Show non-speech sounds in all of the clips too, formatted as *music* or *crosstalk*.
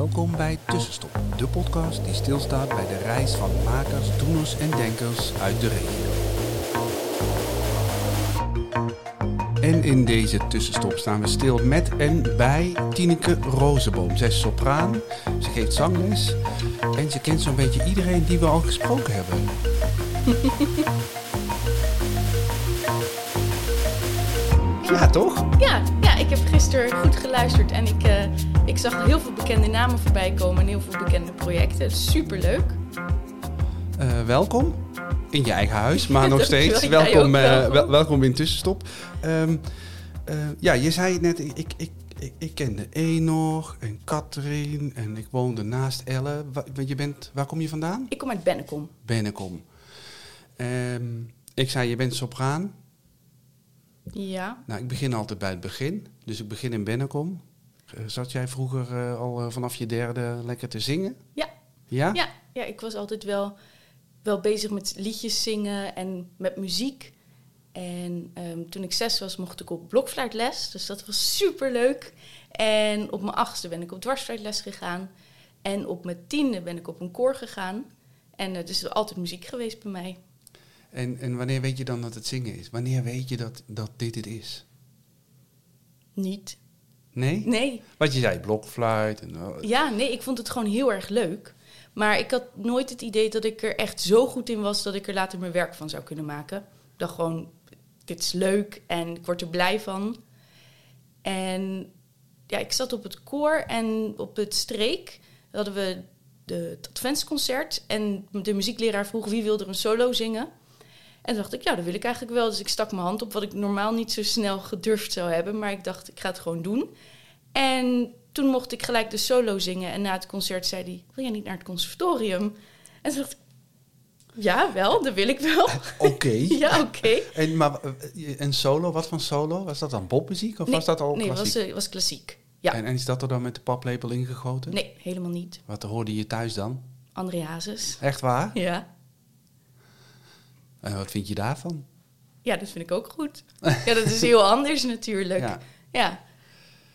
Welkom bij Tussenstop, de podcast die stilstaat bij de reis van makers, doeners en denkers uit de regio. En in deze tussenstop staan we stil met en bij Tineke Rozenboom. Zij is sopraan, ze geeft zangles en ze kent zo'n beetje iedereen die we al gesproken hebben. Ja, toch? Ja, ja, ik heb gisteren goed geluisterd en ik, eh, ik zag heel veel bekende namen voorbij komen en heel veel bekende projecten. Superleuk. Eh, welkom in je eigen huis, maar *laughs* nog steeds. Welkom, eh, welkom. wel- welkom in Tussenstop. Ehm, eh, ja, je zei het net, ik, ik, ik, ik, kende Enoch en Katrien en ik woonde naast Elle. Wa- je bent, waar kom je vandaan? Ik kom uit Bennekom. Bennekom. Ehm, ik zei, je bent sopraan. Ja. Nou, ik begin altijd bij het begin. Dus ik begin in Bennekom. Eh, Zat jij vroeger eh, al eh, vanaf je derde lekker te zingen? Ja. Ja? Ja, ja, ik was altijd wel, wel bezig met liedjes zingen en met muziek. En ehm, toen ik zes was, mocht ik op blokfluitles. Dus dat was super leuk. En op mijn achtste ben ik op dwarsfluitles gegaan. En op mijn tiende ben ik op een koor gegaan. En het is altijd muziek geweest bij mij. En, en wanneer weet je dan dat het zingen is? Wanneer weet je dat, dat dit het is? Niet. Nee? Nee. Wat je zei, blokfluit. En, oh, Ja, nee, ik vond het gewoon heel erg leuk. Maar ik had nooit het idee dat ik er echt zo goed in was dat ik er later mijn werk van zou kunnen maken. Ik dacht gewoon, dit is leuk en ik word er blij van. En ja, ik zat op het koor en op het streek hadden we de, het adventsconcert. En de muziekleraar vroeg wie wilde er een solo zingen. En dacht ik, ja, dat wil ik eigenlijk wel. Dus ik stak mijn hand op, wat ik normaal niet zo snel gedurfd zou hebben. Maar ik dacht, ik ga het gewoon doen. En toen mocht ik gelijk de solo zingen. En na het concert zei hij, wil jij niet naar het conservatorium? En toen dacht ik, ja, wel, dat wil ik wel. Oké. *laughs* ja, oké. En, maar eh, een solo, wat van solo? Was dat dan popmuziek of was dat al Nee, klassiek? was, eh, was klassiek. Ja. En, en is dat er dan met de paplepel ingegoten? Nee, helemaal niet. Wat hoorde je thuis dan? André Hazes. Echt waar? Ja. En wat vind je daarvan? ja, dat vind ik ook goed. Ja, dat is heel anders natuurlijk. Ja, ja.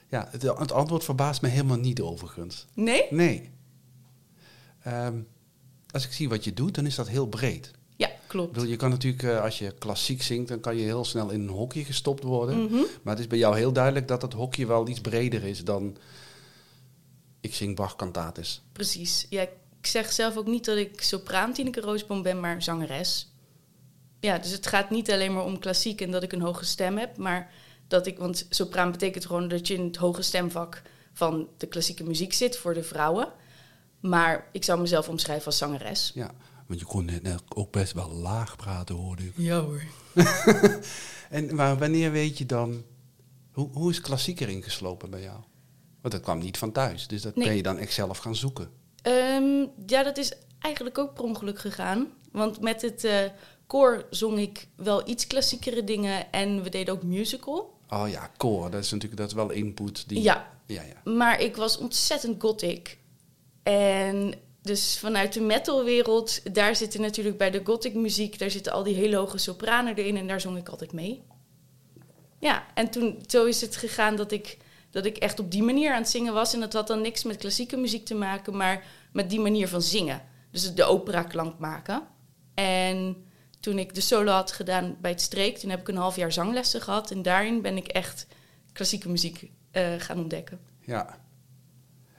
ja het, het antwoord verbaast me helemaal niet overigens. Nee? Nee. Ehm, als ik zie wat je doet, dan is dat heel breed. Ja, klopt. bedoel, je kan natuurlijk, eh, als je klassiek zingt, dan kan je heel snel in een hokje gestopt worden. Mhm. Maar het is bij jou heel duidelijk dat het hokje wel iets breder is dan ik zing Bach cantates. Precies. Ja, ik zeg zelf ook niet dat ik sopraan Tineke Roosboom ben, maar zangeres. Ja, dus het gaat niet alleen maar om klassiek en dat ik een hoge stem heb, maar dat ik, want sopraan betekent gewoon dat je in het hoge stemvak van de klassieke muziek zit voor de vrouwen. Maar ik zou mezelf omschrijven als zangeres. Ja, want je kon net ook best wel laag praten, hoorde ik. Ja hoor. *laughs* En maar wanneer weet je dan, hoe, hoe is klassiek erin geslopen bij jou? Want dat kwam niet van thuis, dus dat Nee. ben je dan echt zelf gaan zoeken. Ehm, ja, dat is eigenlijk ook per ongeluk gegaan. Want met het eh, koor zong ik wel iets klassiekere dingen en we deden ook musical. Oh ja, koor, dat is natuurlijk dat is wel input. Die, Ja, ja, ja. Maar ik was ontzettend gothic. En dus vanuit de metalwereld, daar zitten natuurlijk bij de gothic muziek, daar zitten al die hele hoge sopranen erin en daar zong ik altijd mee. Ja, en toen zo is het gegaan dat ik, dat ik echt op die manier aan het zingen was. En dat had dan niks met klassieke muziek te maken, maar met die manier van zingen. Dus de opera klank maken. En toen ik de solo had gedaan bij het streek, toen heb ik een half jaar zanglessen gehad. En daarin ben ik echt klassieke muziek eh, gaan ontdekken. ja.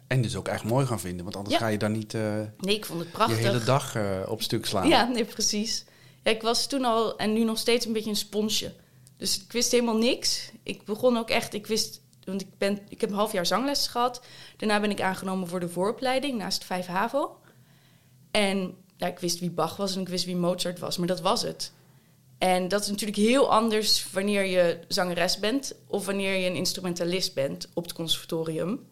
En dus ook echt mooi gaan vinden, want anders Ja. ga je dan niet eh, Nee, ik vond het je prachtig. hele dag eh, op stuk slaan. Ja, nee, precies. Ja, ik was toen al en nu nog steeds een beetje een sponsje. Dus ik wist helemaal niks. Ik begon ook echt, ik wist, want ik, ben, ik heb een half jaar zangles gehad. Daarna ben ik aangenomen voor de vooropleiding naast 5 HAVO. En ja, ik wist wie Bach was en ik wist wie Mozart was, maar dat was het. En dat is natuurlijk heel anders wanneer je zangeres bent of wanneer je een instrumentalist bent op het conservatorium.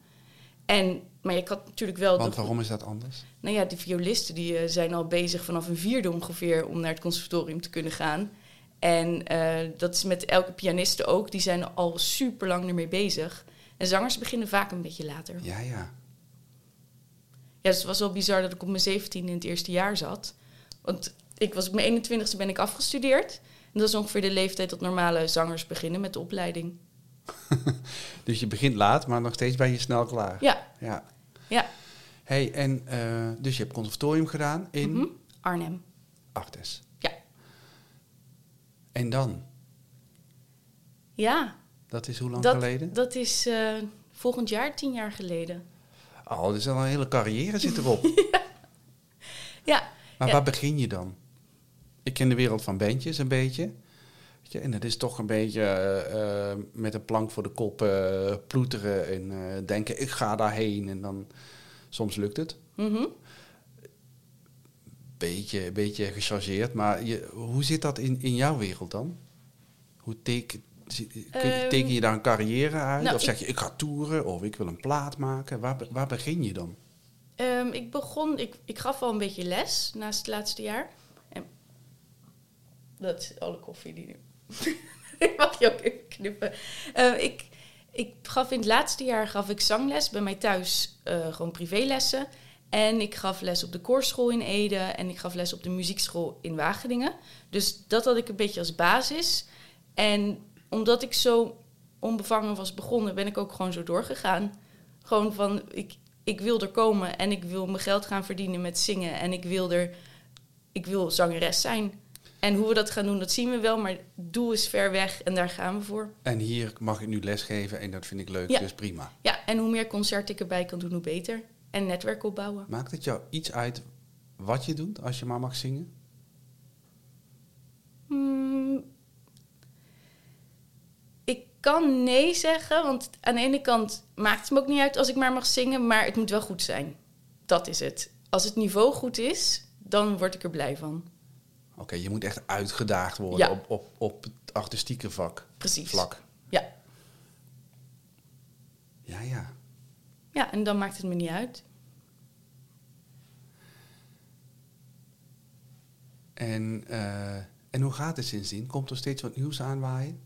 En, maar ik had natuurlijk wel... Want waarom is dat anders? nou ja, die violisten die, eh, zijn al bezig vanaf een vierde ongeveer om naar het conservatorium te kunnen gaan. En eh, dat is met elke pianiste ook. Die zijn al super lang ermee bezig. En zangers beginnen vaak een beetje later. Ja, ja. Ja, dus het was wel bizar dat ik op mijn 17 in het eerste jaar zat. Want ik was op mijn 21ste ben ik afgestudeerd. En dat is ongeveer de leeftijd dat normale zangers beginnen met de opleiding. *laughs* Dus je begint laat, maar nog steeds ben je snel klaar. Ja, Ja. ja. Hey, en eh, dus je hebt conservatorium gedaan in Mhm. Arnhem. Artes. Ja. En dan? Ja, Dat is hoe lang dat, geleden? dat is eh, volgend jaar, tien jaar geleden. Oh, is al een hele carrière zit erop. *laughs* Ja, Maar Ja. waar begin je dan? Ik ken de wereld van bandjes een beetje. Weet je, en het is toch een beetje eh, eh, met een plank voor de kop eh, ploeteren en denken ik ga daarheen. En dan soms lukt het. mhm. Beetje, beetje gechargeerd. Maar je, hoe zit dat in, in jouw wereld dan? Hoe teken, Ehm, teken je daar een carrière uit? nou, of zeg je ik ga toeren of ik wil een plaat maken? Waar, waar begin je dan? Ehm, ik begon, ik, ik gaf al een beetje les naast het laatste jaar. En dat is alle koffie die nu. *laughs* Mag je ook even knippen. Eh, ik, ik gaf in het laatste jaar gaf ik zangles bij mij thuis, eh, gewoon privélessen. En ik gaf les op de koorschool in Ede en ik gaf les op de muziekschool in Wageningen. Dus dat had ik een beetje als basis. En omdat ik zo onbevangen was begonnen, ben ik ook gewoon zo doorgegaan. Gewoon van, ik, ik wil er komen en ik wil mijn geld gaan verdienen met zingen. En ik wil er, ik wil zangeres zijn. En hoe we dat gaan doen, dat zien we wel. Maar het doel is ver weg en daar gaan we voor. En hier mag ik nu lesgeven en dat vind ik leuk, Ja. dus prima. Ja, en hoe meer concerten ik erbij kan doen, hoe beter. En netwerk opbouwen. Maakt het jou iets uit wat je doet als je maar mag zingen? Hmm, ik kan nee zeggen, want aan de ene kant maakt het me ook niet uit als ik maar mag zingen, maar het moet wel goed zijn. Dat is het. Als het niveau goed is, dan word ik er blij van. Oké, je moet echt uitgedaagd worden Ja. op, op, op het artistieke vak. Precies. Vlak. Ja. Ja, ja. ja, en dan maakt het me niet uit. En, eh, en hoe gaat het sindsdien? Komt er steeds wat nieuws aanwaaien?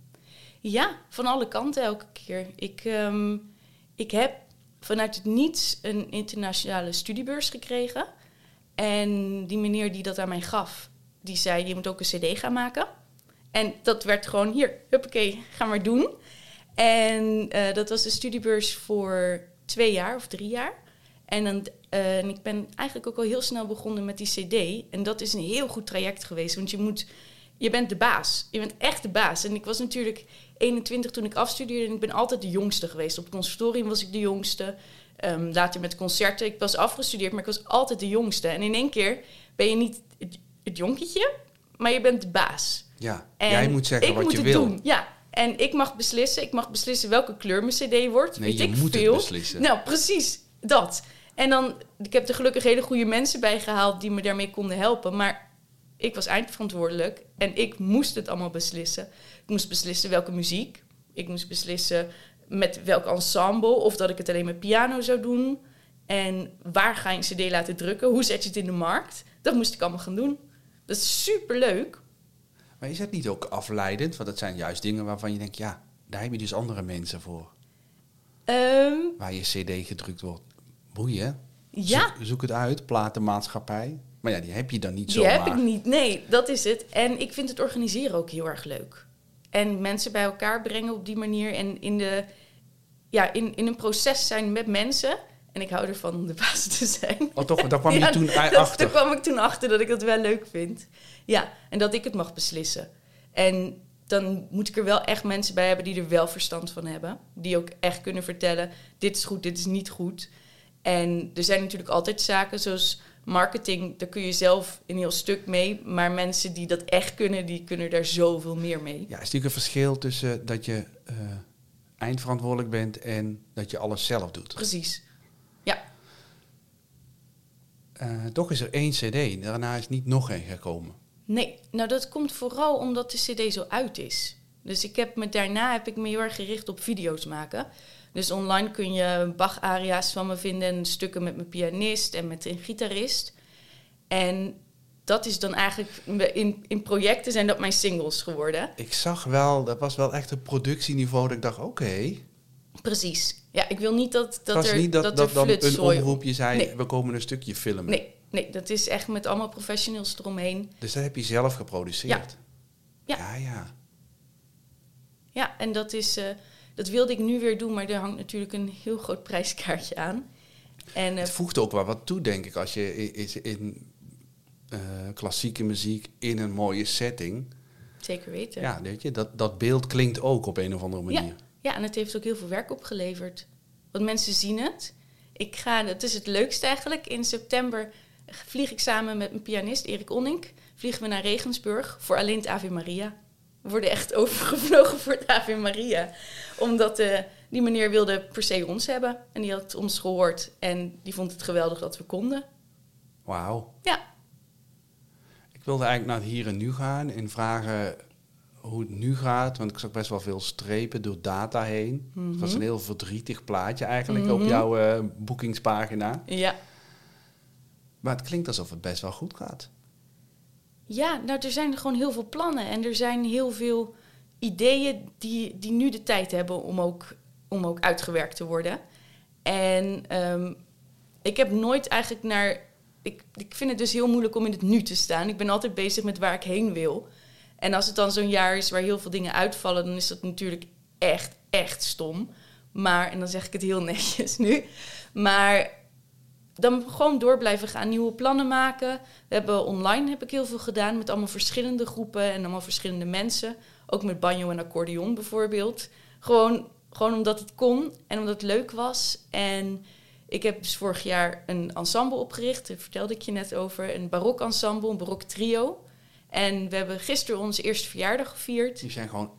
Ja, van alle kanten elke keer. Ik, ehm, ik heb vanuit het niets een internationale studiebeurs gekregen. En die meneer die dat aan mij gaf, die zei: Je moet ook een CD gaan maken. En dat werd gewoon hier, huppakee, ga maar doen. En eh, dat was een studiebeurs voor twee jaar of drie jaar. En, dan, eh, en ik ben eigenlijk ook al heel snel begonnen met die CD. En dat is een heel goed traject geweest. Want je moet, je bent de baas. Je bent echt de baas. En ik was natuurlijk 21 toen ik afstudeerde. En ik ben altijd de jongste geweest. Op het conservatorium was ik de jongste. Ehm, later met concerten. Ik was afgestudeerd, maar ik was altijd de jongste. En in één keer ben je niet het, het jonkietje, maar je bent de baas. Ja, En jij moet zeggen ik wat moet je het wil. Doen. Ja, en ik mag beslissen. Ik mag beslissen welke kleur mijn CD wordt. Nee, weet je ik moet het beslissen. Nou, precies dat. En dan, ik heb er gelukkig hele goede mensen bij gehaald die me daarmee konden helpen. Maar ik was eindverantwoordelijk en ik moest het allemaal beslissen. Ik moest beslissen welke muziek. Ik moest beslissen met welk ensemble. Of dat ik het alleen met piano zou doen. En waar ga je een CD laten drukken? Hoe zet je het in de markt? Dat moest ik allemaal gaan doen. Dat is super leuk. Maar is het niet ook afleidend? Want dat zijn juist dingen waarvan je denkt, ja, daar heb je dus andere mensen voor. Ehm, Waar je cd gedrukt wordt. Boeien. ja, Zoek, zoek het uit, platenmaatschappij. Maar ja, die heb je dan niet die zomaar. heb ik niet. Nee, dat is het. En ik vind het organiseren ook heel erg leuk. En mensen bij elkaar brengen op die manier. En in, de, ja, in, in een proces zijn met mensen. En ik hou ervan om de *laughs* baas te zijn. Oh, toch, daar kwam je *laughs* toen dat- achter. Daar kwam ik toen achter dat ik dat wel leuk vind. Ja, en dat ik het mag beslissen. En dan moet ik er wel echt mensen bij hebben die er wel verstand van hebben. Die ook echt kunnen vertellen, dit is goed, dit is niet goed. En er zijn natuurlijk altijd zaken zoals marketing, daar kun je zelf een heel stuk mee. Maar mensen die dat echt kunnen, die kunnen daar zoveel meer mee. Ja, is natuurlijk een verschil tussen dat je eh, eindverantwoordelijk bent en dat je alles zelf doet. Precies. Ja, Eh, toch is er één cd, daarna is niet nog één gekomen. Nee, nou dat komt vooral omdat de CD zo uit is. Dus ik heb me, daarna heb ik me heel erg gericht op video's maken. Dus online kun je Bach-aria's van me vinden en stukken met mijn pianist en met een gitarist. En dat is dan eigenlijk, in, in projecten zijn dat mijn singles geworden. Ik zag wel, dat was wel echt een productieniveau dat ik dacht, oké. Precies. Ja, ik wil niet dat, dat was er, niet dat, dat, dat, er dan een omroepje zei, Nee. we komen een stukje filmen. Nee, nee, dat is echt met allemaal professionals eromheen. Dus dat heb je zelf geproduceerd. Ja. ja. ja. Ja, en dat, is, eh, dat wilde ik nu weer doen, maar er hangt natuurlijk een heel groot prijskaartje aan. En eh, Het voegt ook wel wat toe, denk ik, als je i- is in eh, klassieke muziek in een mooie setting. zeker weten. Ja, weet je, dat, dat beeld klinkt ook op een of andere manier. Ja, ja, en het heeft ook heel veel werk opgeleverd. Want mensen zien het. Ik ga, het is het leukste eigenlijk. In september vlieg ik samen met mijn pianist Erik Onnink. Vliegen we naar Regensburg voor alleen het Ave Maria. Worden echt *laughs* overgevlogen voor het Ave Maria. Omdat eh, die meneer wilde per se ons hebben. En die had ons gehoord. En die vond het geweldig dat we konden. Wauw. Ja, Ik wilde eigenlijk naar hier en nu gaan en vragen hoe het nu gaat. Want ik zag best wel veel strepen door data heen. Het was een heel verdrietig plaatje eigenlijk op jouw eh, boekingspagina. ja. Maar het klinkt alsof het best wel goed gaat. Ja, nou, er zijn gewoon heel veel plannen en er zijn heel veel ideeën die, die nu de tijd hebben om ook, om ook uitgewerkt te worden. En ehm, ik heb nooit eigenlijk naar. Ik, ik vind het dus heel moeilijk om in het nu te staan. Ik ben altijd bezig met waar ik heen wil. En als het dan zo'n jaar is waar heel veel dingen uitvallen, dan is dat natuurlijk echt, echt stom. Maar, en dan zeg ik het heel netjes nu. Maar dan gewoon door blijven gaan, nieuwe plannen maken. We hebben online heb ik heel veel gedaan met allemaal verschillende groepen en allemaal verschillende mensen. Ook met banjo en accordeon bijvoorbeeld. Gewoon, gewoon omdat het kon en omdat het leuk was. En ik heb dus vorig jaar een ensemble opgericht, daar vertelde ik je net over. Een barok ensemble, een barok trio. En we hebben gisteren onze eerste verjaardag gevierd. Die zijn gewoon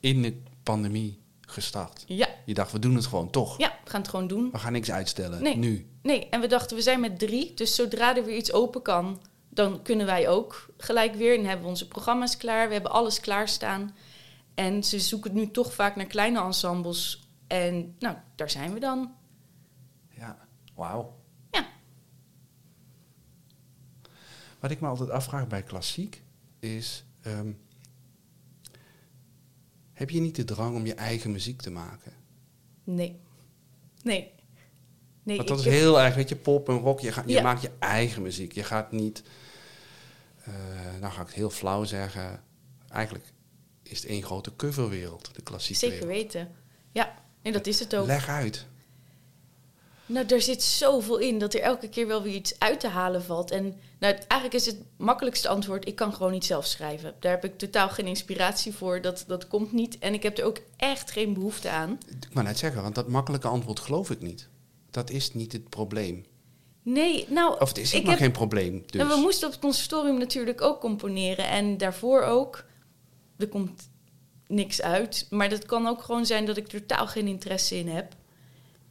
in de pandemie gestart. Ja, Je dacht, we doen het gewoon toch. ja, we gaan het gewoon doen. We gaan niks uitstellen. Nee. Nu. Nee, en we dachten, we zijn met drie. Dus zodra er weer iets open kan, dan kunnen wij ook gelijk weer. En hebben we onze programma's klaar. We hebben alles klaarstaan. En ze zoeken nu toch vaak naar kleine ensembles. En nou, daar zijn we dan. Ja, wauw. Ja. Wat ik me altijd afvraag bij klassiek is... ehm, heb je niet de drang om je eigen muziek te maken? Nee. Nee. Nee, Want dat is heel erg, weet je, pop en rock. Je, gaat, je Ja. maakt je eigen muziek. Je gaat niet... eh, nou ga ik het heel flauw zeggen. Eigenlijk is het één grote coverwereld, de klassieke Zeker wereld. weten. Ja, en dat is het ook. Leg uit. Nou, daar zit zoveel in dat er elke keer wel weer iets uit te halen valt. En nou, eigenlijk is het makkelijkste antwoord: ik kan gewoon niet zelf schrijven. Daar heb ik totaal geen inspiratie voor. Dat, dat komt niet. En ik heb er ook echt geen behoefte aan. Ik wou net zeggen, want dat makkelijke antwoord geloof ik niet. Dat is niet het probleem. Nee, nou. Of het is ik helemaal heb- geen probleem. Dus. En we moesten op het conservatorium natuurlijk ook componeren. En daarvoor ook. Er komt niks uit. Maar dat kan ook gewoon zijn dat ik er totaal geen interesse in heb.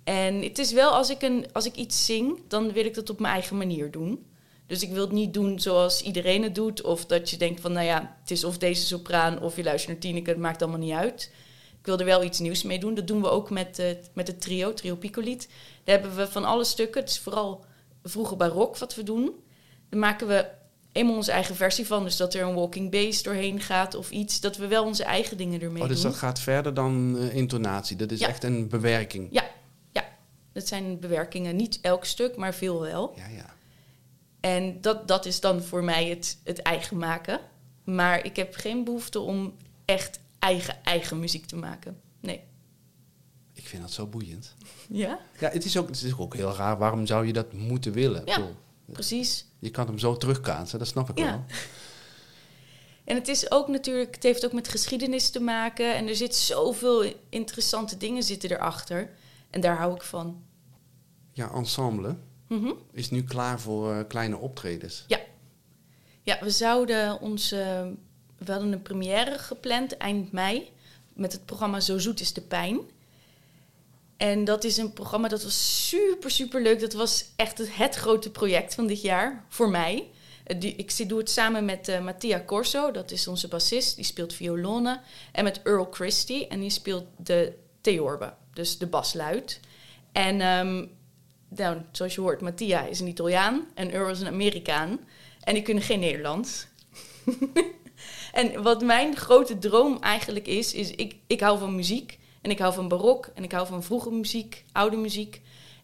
En het is wel, als ik, een, als ik iets zing, dan wil ik dat op mijn eigen manier doen. Dus ik wil het niet doen zoals iedereen het doet. Of dat je denkt van, nou ja, het is of deze sopraan of je luistert naar Tineke. Het maakt allemaal niet uit. Ik wil er wel iets nieuws mee doen. Dat doen we ook met, eh, met het trio, Trio Picoliet. Daar hebben we van alle stukken, het is vooral vroege barok wat we doen. Dan maken we eenmaal onze eigen versie van. Dus dat er een walking bass doorheen gaat of iets. Dat we wel onze eigen dingen ermee oh, dus doen. dat gaat verder dan eh, intonatie. Dat is Ja. echt een bewerking. Ja, ja. Dat zijn bewerkingen. Niet elk stuk, maar veel wel. Ja, ja. En dat, dat is dan voor mij het, het eigen maken. Maar ik heb geen behoefte om echt eigen, eigen muziek te maken. Nee. Ik vind dat zo boeiend. Ja? Ja, het is, ook, het is ook heel raar. Waarom zou je dat moeten willen? Ja. Precies. je kan hem zo terugkaatsen, dat snap ik Ja. wel. *laughs* En het is ook natuurlijk, het heeft ook met geschiedenis te maken. En er zit zoveel interessante dingen zitten erachter. En daar hou ik van. Ja, ensemble Mhm. is nu klaar voor eh, kleine optredens. Ja. Ja, we zouden onze... We hadden een première gepland eind mei... met het programma Zo Zoet is de Pijn. En dat is een programma dat was super, super leuk. Dat was echt het, grote project van dit jaar voor mij. Eh, Ik doe het samen met eh Mattia Corso, dat is onze bassist. Die speelt violonen. En met Earl Christie, en die speelt de theorbe, dus de basluid. En ehm, nou, zoals je hoort, Mattia is een Italiaan en Earl is een Amerikaan. En die kunnen geen Nederlands. *laughs* en wat mijn grote droom eigenlijk is, is ik, ik hou van muziek. En ik hou van barok en ik hou van vroege muziek, oude muziek.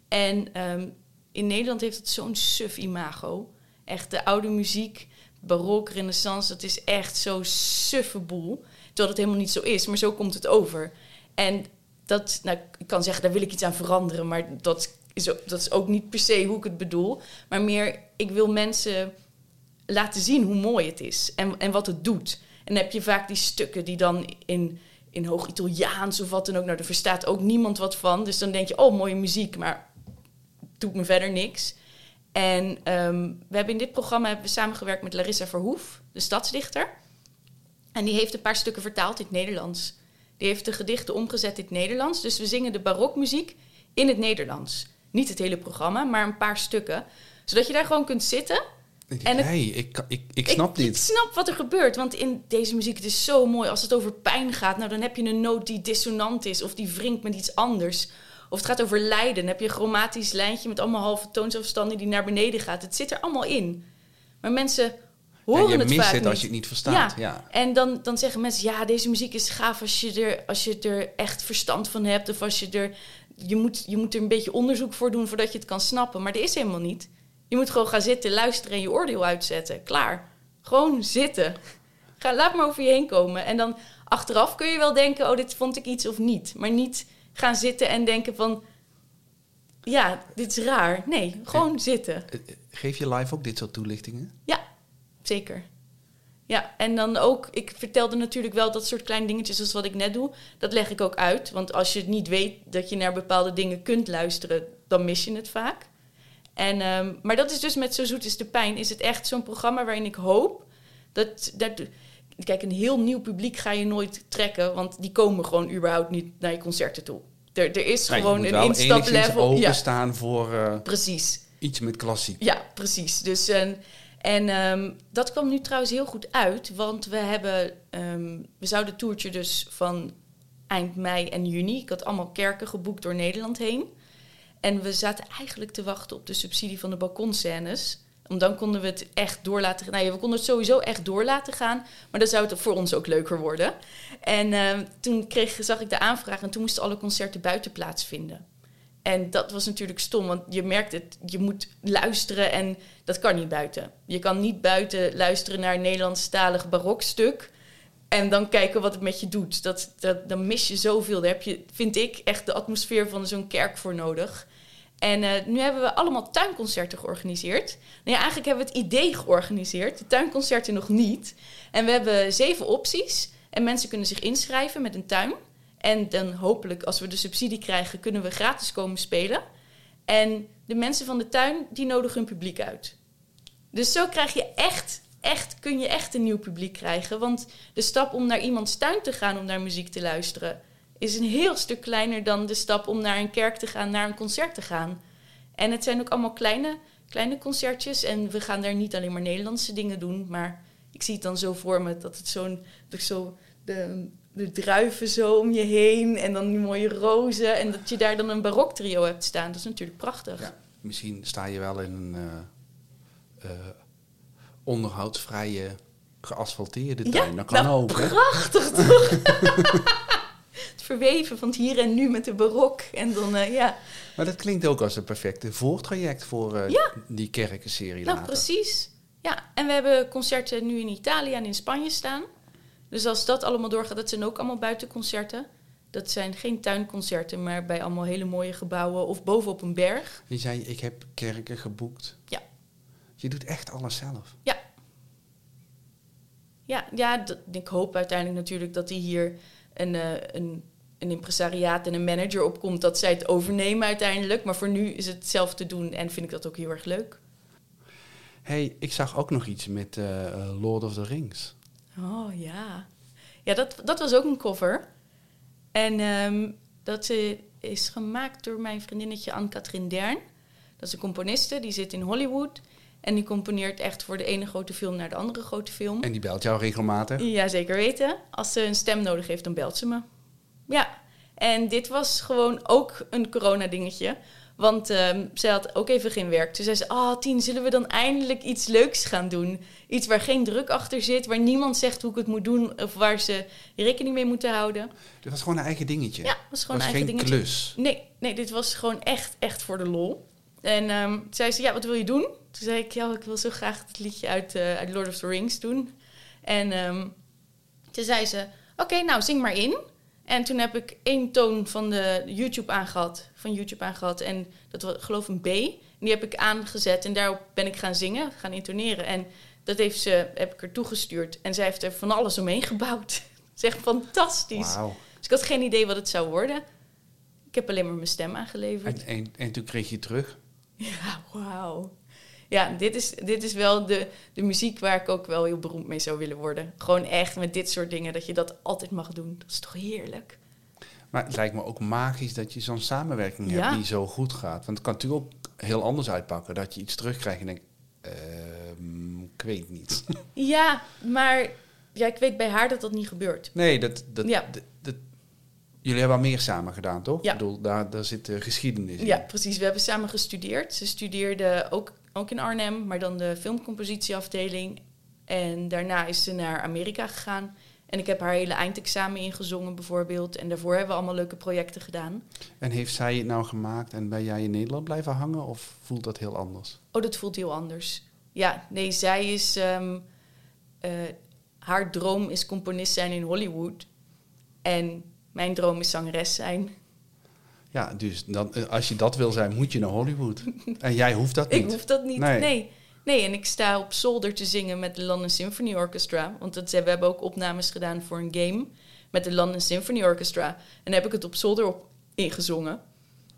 En ehm, in Nederland heeft het zo'n suf imago. Echt de oude muziek, barok, renaissance, dat is echt zo'n suffe boel. Terwijl het helemaal niet zo is, maar zo komt het over. En dat, nou, ik kan zeggen, daar wil ik iets aan veranderen, maar dat is dat is ook niet per se hoe ik het bedoel. Maar meer, ik wil mensen laten zien hoe mooi het is en, en wat het doet. En dan heb je vaak die stukken die dan in, in hoog Italiaans of wat dan ook... Nou, er verstaat ook niemand wat van. Dus dan denk je, oh, mooie muziek, maar doet me verder niks. En ehm, we hebben in dit programma hebben we samengewerkt met Larissa Verhoef, de stadsdichter. En die heeft een paar stukken vertaald in het Nederlands. Die heeft de gedichten omgezet in het Nederlands. Dus we zingen de barokmuziek in het Nederlands. Niet het hele programma, maar een paar stukken. Zodat je daar gewoon kunt zitten. En het- hey, ik, ik, ik snap ik, dit. Ik snap wat er gebeurt, want in deze muziek het is zo mooi. Als het over pijn gaat, nou dan heb je een noot die dissonant is of die wringt met iets anders. Of het gaat over lijden, dan heb je een chromatisch lijntje met allemaal halve toonsafstanden die naar beneden gaat. Het zit er allemaal in. Maar mensen Ja, horen je het mist vaak het niet. als je het niet verstaat. Ja. En dan, dan zeggen mensen, ja, deze muziek is gaaf als je er, als je er echt verstand van hebt. Of als je er, je moet, je moet er een beetje onderzoek voor doen voordat je het kan snappen. Maar dat is helemaal niet. Je moet gewoon gaan zitten, luisteren en je oordeel uitzetten. Klaar. Gewoon zitten. Ga, laat maar over je heen komen. En dan achteraf kun je wel denken, oh, dit vond ik iets of niet. Maar niet gaan zitten en denken van, ja, dit is raar. Nee, gewoon zitten. Eh, eh, Geef je live ook dit soort toelichtingen? Ja, zeker. Ja, en dan ook, ik vertelde natuurlijk wel dat soort kleine dingetjes zoals wat ik net doe. Dat leg ik ook uit. Want als je niet weet dat je naar bepaalde dingen kunt luisteren, dan mis je het vaak. En, ehm, maar dat is dus met Zo Zoet is de Pijn, is het echt zo'n programma waarin ik hoop dat, dat... Kijk, een heel nieuw publiek ga je nooit trekken, want die komen gewoon überhaupt niet naar je concerten toe. Er, er is gewoon een instaplevel. Ja, openstaan voor eh, precies. iets met klassiek. Ja, precies. Dus, en en ehm, dat kwam nu trouwens heel goed uit, want we hebben, ehm, we zouden het toertje dus van eind mei en juni. Ik had allemaal kerken geboekt door Nederland heen. En we zaten eigenlijk te wachten op de subsidie van de balkonscènes. Want dan konden we het echt door laten gaan. Nou we konden het sowieso echt door laten gaan. Maar dan zou het voor ons ook leuker worden. En ehm, toen kreeg, zag ik de aanvraag en toen moesten alle concerten buiten plaatsvinden. En dat was natuurlijk stom, want je merkt het, je moet luisteren en dat kan niet buiten. Je kan niet buiten luisteren naar een Nederlandstalig barokstuk en dan kijken wat het met je doet. Dat, dat, dan mis je zoveel. Daar heb je, vind ik, echt de atmosfeer van zo'n kerk voor nodig. En eh, nu hebben we allemaal tuinconcerten georganiseerd. Nou eigenlijk hebben we het idee georganiseerd, de tuinconcerten nog niet. En we hebben zeven opties en mensen kunnen zich inschrijven met een tuin. En dan hopelijk, als we de subsidie krijgen, kunnen we gratis komen spelen. En de mensen van de tuin, die nodigen hun publiek uit. Dus zo krijg je echt, echt, kun je echt een nieuw publiek krijgen. Want de stap om naar iemands tuin te gaan om naar muziek te luisteren... is een heel stuk kleiner dan de stap om naar een kerk te gaan, naar een concert te gaan. En het zijn ook allemaal kleine, kleine concertjes. En we gaan daar niet alleen maar Nederlandse dingen doen, maar ik zie het dan zo voor me dat het zo'n, zo de, de druiven zo om je heen en dan die mooie rozen en dat je daar dan een baroktrio hebt staan. Dat is natuurlijk prachtig. Ja. Misschien sta je wel in een eh, eh, onderhoudsvrije, geasfalteerde Ja, tuin. dat kan nou, ook, hè? Prachtig toch? *laughs* het verweven van het hier en nu met de barok en dan eh, ja. Maar dat klinkt ook als een perfecte voortraject voor eh, Ja. die kerkenserie Nou, later. precies. Ja, en we hebben concerten nu in Italië en in Spanje staan. Dus als dat allemaal doorgaat, dat zijn ook allemaal buitenconcerten. Dat zijn geen tuinconcerten, maar bij allemaal hele mooie gebouwen of bovenop een berg. Je zei, ik heb kerken geboekt. Ja. Je doet echt alles zelf. Ja, ja dat- ik hoop uiteindelijk natuurlijk dat hij hier een, eh, een, een impresariaat en een manager opkomt, dat zij het overnemen uiteindelijk. Maar voor nu is het zelf te doen en vind ik dat ook heel erg leuk. hey, ik zag ook nog iets met eh, eh, Lord of the Rings. Oh ja. Ja, dat, dat was ook een cover. En ehm, dat is gemaakt door mijn vriendinnetje Anne-Katrien Dern. Dat is een componiste, die zit in Hollywood. En die componeert echt voor de ene grote film naar de andere grote film. En die belt jou regelmatig. Ja, zeker weten. Als ze een stem nodig heeft, dan belt ze me. Ja, en dit was gewoon ook een corona-dingetje. Want ehm zij had ook even geen werk. Toen zei ze, ah Tien, zullen we dan eindelijk iets leuks gaan doen? Iets waar geen druk achter zit, waar niemand zegt hoe ik het moet doen... of waar ze rekening mee moeten houden. Dit was gewoon een eigen dingetje. Ja, was gewoon was een eigen geen dingetje. klus. Nee, nee, dit was gewoon echt, echt voor de lol. En toen zei ze, ja, wat wil je doen? Toen zei ik, ja, ik wil zo graag het liedje uit, eh, uit Lord of the Rings doen. En ehm, toen zei ze, oké, nou, zing maar in. En toen heb ik één toon van de YouTube aangehad, van YouTube aangehad. En dat was geloof ik een B. En die heb ik aangezet en daarop ben ik gaan zingen, gaan intoneren. En dat heeft ze, heb ik er toegestuurd. En zij heeft er van alles omheen gebouwd. *laughs* Echt fantastisch. Wauw. Dus ik had geen idee wat het zou worden. Ik heb alleen maar mijn stem aangeleverd. En, en, en toen kreeg je terug. *laughs* Ja, wauw. Ja, dit is, dit is wel de, de muziek waar ik ook wel heel beroemd mee zou willen worden. Gewoon echt met dit soort dingen, dat je dat altijd mag doen. Dat is toch heerlijk? Maar het lijkt me ook magisch dat je zo'n samenwerking hebt Ja. die zo goed gaat. Want het kan natuurlijk ook heel anders uitpakken. Dat je iets terugkrijgt en denkt, ehm, ik weet niet. *laughs* Ja, maar ja, ik weet bij haar dat dat niet gebeurt. Nee, dat, dat, Ja. dat, dat- jullie hebben al meer samen gedaan, toch? Ja. Ik bedoel, daar, daar zit de geschiedenis in. Ja, precies. We hebben samen gestudeerd. Ze studeerde ook, ook in Arnhem, maar dan de filmcompositieafdeling. En daarna is ze naar Amerika gegaan. En ik heb haar hele eindexamen ingezongen bijvoorbeeld. En daarvoor hebben we allemaal leuke projecten gedaan. En heeft zij het nou gemaakt en ben jij in Nederland blijven hangen? Of voelt dat heel anders? Oh, dat voelt heel anders. Ja, nee, zij is... ehm, eh, haar droom is componist zijn in Hollywood. En mijn droom is zangeres zijn. Ja, dus dan, eh, als je dat wil zijn, moet je naar Hollywood. En jij hoeft dat *laughs* niet. Ik hoef dat niet. Nee. Nee. nee. en ik sta op zolder te zingen met de London Symphony Orchestra. Want dat, we hebben ook opnames gedaan voor een game met de London Symphony Orchestra. En daar heb ik het op zolder op ingezongen.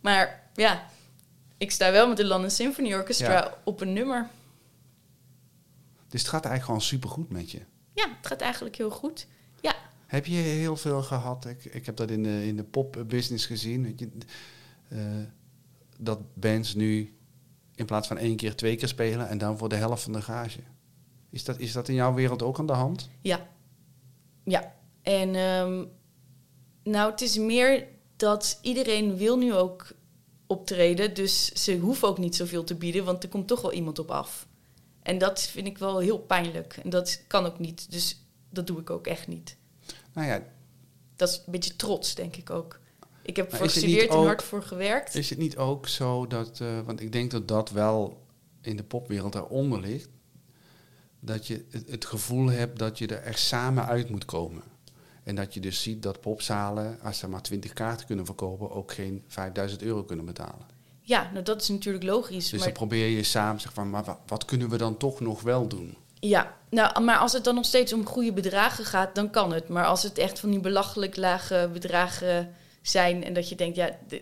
Maar ja, ik sta wel met de London Symphony Orchestra Ja. op een nummer. Dus het gaat eigenlijk gewoon supergoed met je. Ja, het gaat eigenlijk heel goed. Heb je heel veel gehad? Ik, ik heb dat in de, in de popbusiness gezien. je, eh, dat bands nu in plaats van één keer twee keer spelen en dan voor de helft van de gage. Is dat, is dat in jouw wereld ook aan de hand? Ja. Ja. En ehm, nou, het is meer dat iedereen wil nu ook optreden. Dus ze hoeven ook niet zoveel te bieden, want er komt toch wel iemand op af. En dat vind ik wel heel pijnlijk. En dat kan ook niet. Dus dat doe ik ook echt niet. Nou ja, Dat is een beetje trots, denk ik ook. Ik heb voor gestudeerd en hard voor gewerkt. is het niet ook zo dat, eh, want ik denk dat dat wel in de popwereld daaronder ligt, dat je het, gevoel hebt dat je er echt samen uit moet komen. En dat je dus ziet dat popzalen, als ze maar 20 kaarten kunnen verkopen, ook geen 5000 euro kunnen betalen. Ja, nou dat is natuurlijk logisch. Dus maar dan probeer je samen zeg van, maar wa- wat kunnen we dan toch nog wel doen? Ja, nou, maar als het dan nog steeds om goede bedragen gaat, dan kan het. Maar als het echt van die belachelijk lage bedragen zijn en dat je denkt, ja, de-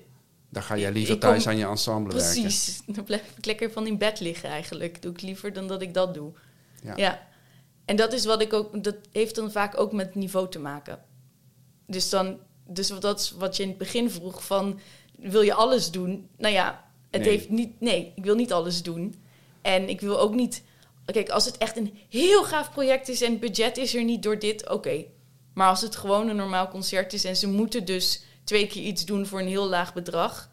Dan ga jij liever kom- thuis aan je ensemble werken. precies, dan blijf ik lekker van in bed liggen eigenlijk. Doe ik liever dan dat ik dat doe. Ja. Ja. En dat is wat ik ook, dat heeft dan vaak ook met niveau te maken. Dus dan, dus dat is wat je in het begin vroeg van, wil je alles doen? Nou ja, het Nee. heeft niet, nee, ik wil niet alles doen. En ik wil ook niet, kijk, als het echt een heel gaaf project is en het budget is er niet door dit, oké. Maar als het gewoon een normaal concert is en ze moeten dus twee keer iets doen voor een heel laag bedrag,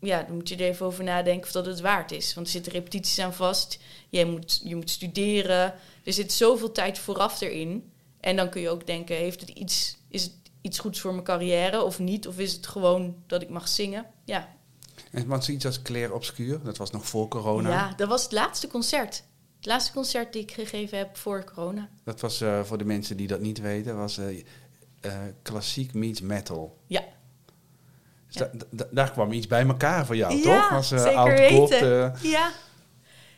ja, dan moet je er even over nadenken of dat het waard is. Want er zitten repetities aan vast. Je moet, je moet studeren. Er zit zoveel tijd vooraf erin. En dan kun je ook denken, heeft het iets, is het iets goeds voor mijn carrière of niet? Of is het gewoon dat ik mag zingen? Ja, En want zoiets als Claire Obscure, dat was nog voor corona. ja dat was het laatste concert. Laatste concert die ik gegeven heb voor corona. Dat was eh, voor de mensen die dat niet weten, was eh, eh, klassiek meets metal. Ja. Dus Ja. da- da- daar kwam iets bij elkaar voor jou, Ja, toch? Was eh, zeker oud weten. kot, Ja,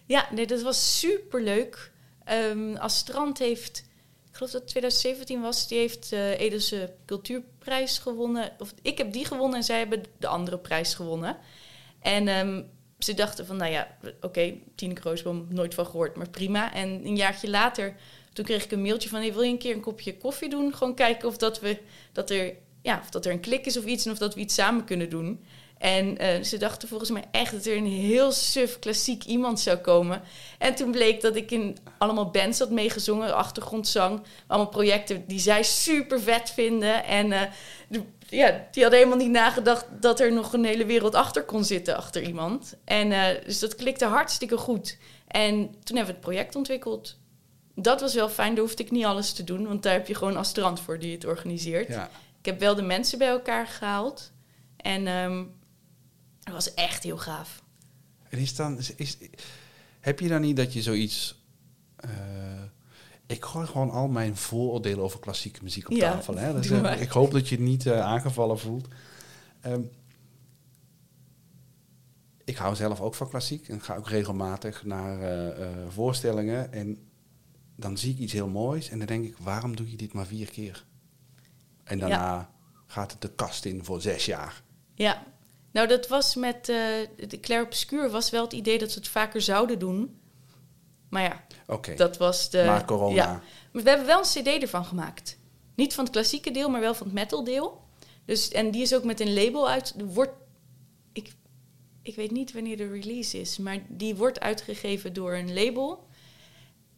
ja nee, dat was superleuk. Ehm Astrand heeft, ik geloof dat het 2017 was, die heeft de Edelse Cultuurprijs gewonnen. Of ik heb die gewonnen en zij hebben de andere prijs gewonnen. En ehm, ze dachten van, nou ja, oké, Tineke Roosboom, nooit van gehoord, maar prima. En een jaartje later, toen kreeg ik een mailtje van, hey, wil je een keer een kopje koffie doen? Gewoon kijken of dat, we, dat, er, ja, of dat er een klik is of iets en of dat we iets samen kunnen doen. En eh, ze dachten volgens mij echt dat er een heel suf klassiek iemand zou komen. En toen bleek dat ik in allemaal bands had meegezongen, achtergrondzang. Allemaal projecten die zij super vet vinden. En de- ja, die hadden helemaal niet nagedacht dat er nog een hele wereld achter kon zitten, achter iemand. En eh, dus dat klikte hartstikke goed. En toen hebben we het project ontwikkeld. Dat was wel fijn, daar hoefde ik niet alles te doen, want daar heb je gewoon Astrand voor die het organiseert. ja. Ik heb wel de mensen bij elkaar gehaald. En ehm dat was echt heel gaaf. En is dan, is, is- heb je dan niet dat je zoiets... eh, Ik gooi gewoon al mijn vooroordelen over klassieke muziek op Ja, tafel. Hè? Dus, eh, ik hoop dat je je niet eh, aangevallen voelt. Ehm, ik hou zelf ook van klassiek en ga ook regelmatig naar eh, voorstellingen. En dan zie ik iets heel moois en dan denk ik, waarom doe je dit maar vier keer? En daarna gaat het de kast in voor zes jaar. Ja, nou dat was met de Claire Obscure was wel het idee dat ze het vaker zouden doen. Maar ja, dat was de... maar corona. Ja. Maar we hebben wel een cd ervan gemaakt. Niet van het klassieke deel, maar wel van het metal deel. Dus, en die is ook met een label uit. Wordt, ik, ik weet niet wanneer de release is, maar die wordt uitgegeven door een label.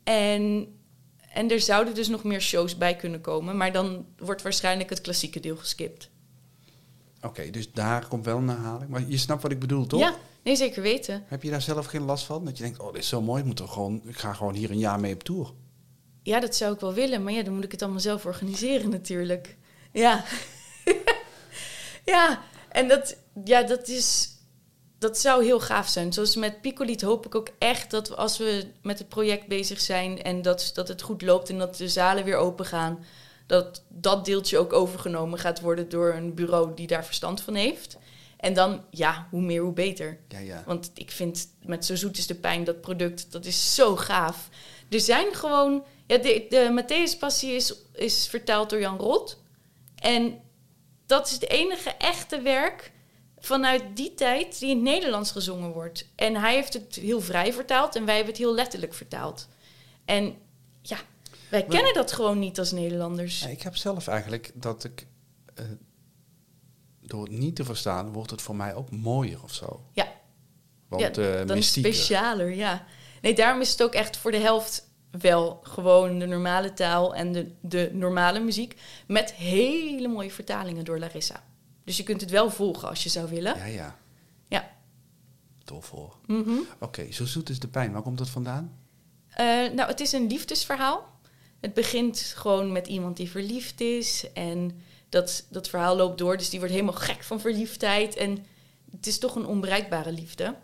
En, en er zouden dus nog meer shows bij kunnen komen. Maar dan wordt waarschijnlijk het klassieke deel geskipt. Oké, dus daar komt wel een herhaling. Maar je snapt wat ik bedoel, toch? Ja, nee, zeker weten. Heb je daar zelf geen last van? Dat je denkt, oh, dit is zo mooi, ik, moet er gewoon, ik ga gewoon hier een jaar mee op tour. Ja, dat zou ik wel willen, maar ja, dan moet ik het allemaal zelf organiseren natuurlijk. Ja. *laughs* ja, en dat, ja, dat is... Dat zou heel gaaf zijn. Zoals met Picoliet hoop ik ook echt dat we, als we met het project bezig zijn... en dat, dat het goed loopt en dat de zalen weer open gaan... dat dat deeltje ook overgenomen gaat worden door een bureau die daar verstand van heeft. En dan, ja, hoe meer, hoe beter. Ja, ja. Want ik vind met Zo Zoet is de Pijn, dat product, dat is zo gaaf. Er zijn gewoon... Ja, de, de Matthäus Passie is, is vertaald door Jan Rot. En dat is het enige echte werk vanuit die tijd die in het Nederlands gezongen wordt. En hij heeft het heel vrij vertaald en wij hebben het heel letterlijk vertaald. En ja, wij Maar- kennen dat gewoon niet als Nederlanders. Ja, ik heb zelf eigenlijk dat ik, eh, door het niet te verstaan, wordt het voor mij ook mooier of zo. Ja. Want ja, eh dan is specialer, ja. Nee, daarom is het ook echt voor de helft wel gewoon de normale taal en de, de normale muziek. Met hele mooie vertalingen door Larissa. Dus je kunt het wel volgen als je zou willen. Ja, ja. Ja. Tof hoor. Mhm. Oké, zo zoet is de pijn. Waar komt dat vandaan? Eh, nou, het is een liefdesverhaal. Het begint gewoon met iemand die verliefd is. En dat, dat verhaal loopt door. Dus die wordt helemaal gek van verliefdheid. En het is toch een onbereikbare liefde.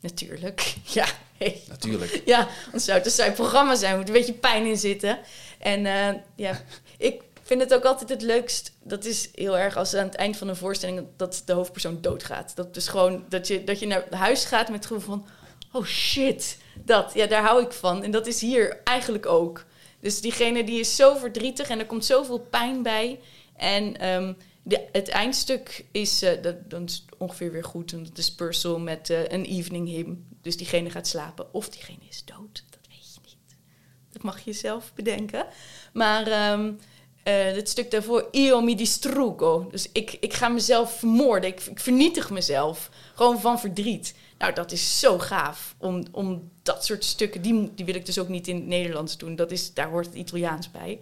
Natuurlijk. *laughs* Ja, hey. Natuurlijk. *laughs* Ja, anders zou het een saai programma zijn. Er moet een beetje pijn in zitten. En eh, ja, *laughs* ik vind het ook altijd het leukst. Dat is heel erg als aan het eind van een voorstelling dat de hoofdpersoon doodgaat. Dat is gewoon dat je, dat je naar huis gaat met het gevoel van... Oh shit, dat. Ja, daar hou ik van. En dat is hier eigenlijk ook. Dus diegene die is zo verdrietig en er komt zoveel pijn bij. En ehm, de, het eindstuk is, eh, dat, dan is het ongeveer weer goed. En dat is Purcell met eh, een evening hymn. Dus diegene gaat slapen. Of diegene is dood, dat weet je niet. Dat mag je zelf bedenken. Maar ehm, eh, het stuk daarvoor, io mi distruggo. Dus ik, ik ga mezelf vermoorden. Ik, ik vernietig mezelf. Gewoon van verdriet. Nou, dat is zo gaaf. Om, om dat soort stukken, die, die wil ik dus ook niet in het Nederlands doen. Dat is, daar hoort het Italiaans bij.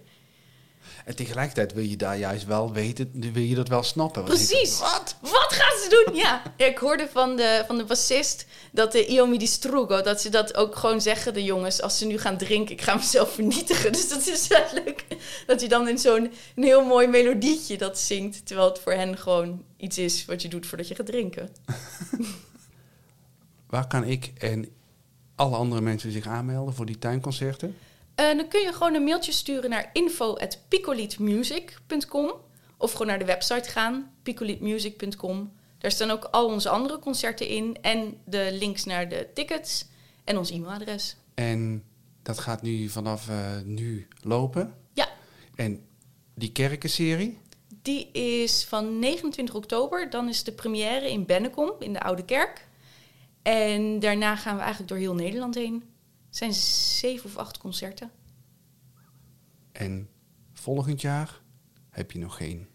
En tegelijkertijd wil je daar juist wel weten, wil je dat wel snappen. Precies. Wat? Wat gaan ze doen? Ja, ik hoorde van de, van de bassist dat de Io mi distruggo, dat ze dat ook gewoon zeggen, de jongens, als ze nu gaan drinken, ik ga mezelf *laughs* vernietigen. Dus dat is wel leuk. Dat je dan in zo'n heel mooi melodietje dat zingt, terwijl het voor hen gewoon iets is wat je doet voordat je gaat drinken. *laughs* Waar kan ik en alle andere mensen zich aanmelden voor die tuinconcerten? Eh, dan kun je gewoon een mailtje sturen naar info.picolietmusic.com of gewoon naar de website gaan, picolietmusic.com. Daar staan ook al onze andere concerten in en de links naar de tickets en ons e-mailadres. En dat gaat nu vanaf eh, nu lopen. Ja, En die kerkenserie? die is van 29 oktober. Dan is de première in Bennekom, in de Oude Kerk. En daarna gaan we eigenlijk door heel Nederland heen. Het zijn zeven of acht concerten. En volgend jaar heb je nog geen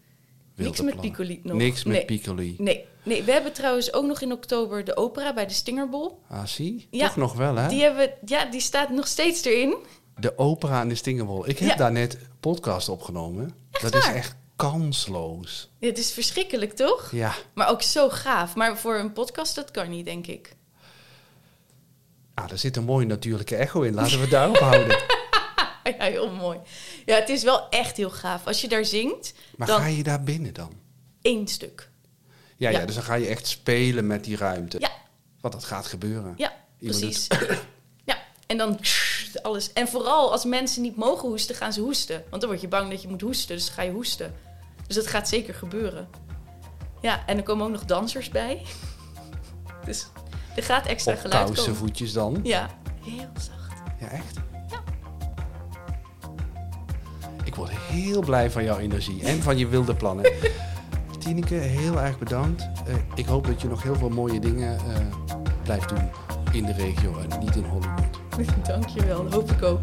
wilde Niks met. Piccoli nog. Niks met Nee. Piccoli. Nee, nee, we hebben trouwens ook nog in oktober de opera bij de Stingerbol. Ah, zie? Ja. Toch nog wel, hè? Die, hebben, ja, die staat nog steeds erin. De opera en de Stingerbol. Ik heb Ja. daar net podcast opgenomen. dat waar? is echt kansloos. Het is verschrikkelijk, toch? Ja. Maar ook zo gaaf. Maar voor een podcast, dat kan niet, denk ik. Ah, er zit een mooie natuurlijke echo in. Laten we het daarop houden. *laughs* Ja, heel mooi. Ja, het is wel echt heel gaaf. Als je daar zingt, Maar dan ga je daar binnen dan? één stuk. Ja, ja. Ja. dus dan ga je echt spelen met die ruimte. Ja, Want dat gaat gebeuren. ja Iemand precies. Ja, en dan alles. En vooral als mensen niet mogen hoesten, gaan ze hoesten. Want dan word je bang dat je moet hoesten, dus ga je hoesten. Dus dat gaat zeker gebeuren. Ja, en er komen ook nog dansers bij. *laughs* Dus er gaat extra Op geluid komen. kousenvoetjes dan. Ja, heel zacht. Ja, echt? Ja. Ik word heel blij van jouw energie en van je wilde plannen. *laughs* Tineke, heel erg bedankt. Eh, ik hoop dat je nog heel veel mooie dingen eh, blijft doen in de regio en niet in Hollywood. *laughs* Dankjewel, hoop ik ook.